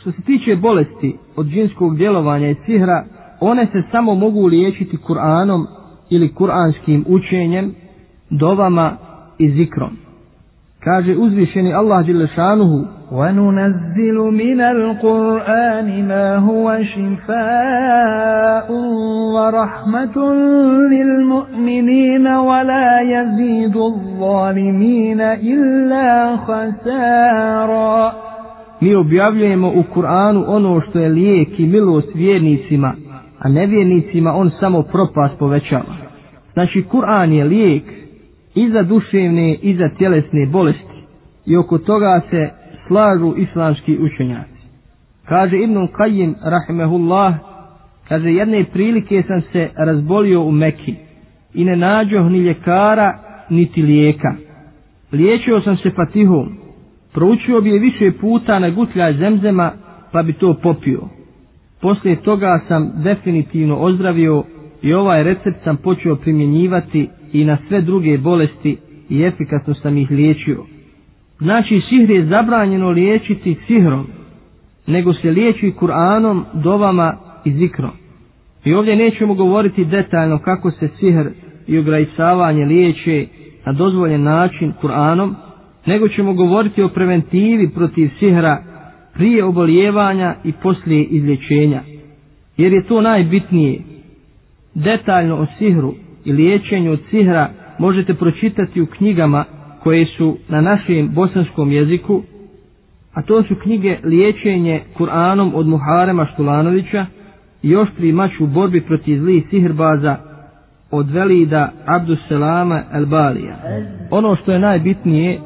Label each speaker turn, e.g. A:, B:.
A: Što se tiče bolesti od džinskog djelovanja i sihra, one se samo mogu liječiti Kur'anom ili kur'anskim učenjem, dovama i zikrom. Kaže uzvišeni Allah Đelešanuhu
B: وَنُنَزِّلُ مِنَ الْقُرْآنِ مَا هُوَ شِفَاءٌ وَرَحْمَةٌ لِلْمُؤْمِنِينَ وَلَا يَزِيدُ الظَّالِمِينَ إِلَّا خَسَارًا
A: Mi objavljujemo u Kur'anu ono što je lijek i milost vjernicima, a nevjernicima on samo propast povećava. Znači Kur'an je lijek i za duševne i za tjelesne bolesti i oko toga se slažu islamski učenjaci. Kaže Ibn Qayyim rahimehullah, kaže jedne prilike sam se razbolio u Mekki i ne nađoh ni ljekara niti lijeka. Liječio sam se fatihom, proučio bi je više puta na gutlja zemzema pa bi to popio. Poslije toga sam definitivno ozdravio i ovaj recept sam počeo primjenjivati i na sve druge bolesti i efikasno sam ih liječio. Znači sihr je zabranjeno liječiti sihrom, nego se liječi Kur'anom, dovama i zikrom. I ovdje nećemo govoriti detaljno kako se sihr i ograjsavanje liječe na dozvoljen način Kur'anom, nego ćemo govoriti o preventivi protiv sihra prije obolijevanja i poslije izlječenja. Jer je to najbitnije. Detaljno o sihru i liječenju od sihra možete pročitati u knjigama koje su na našem bosanskom jeziku, a to su knjige Liječenje Kur'anom od Muharema Štulanovića i Oštri mač u borbi protiv zlih sihrbaza od Velida Abduselama Elbalija. Ono što je najbitnije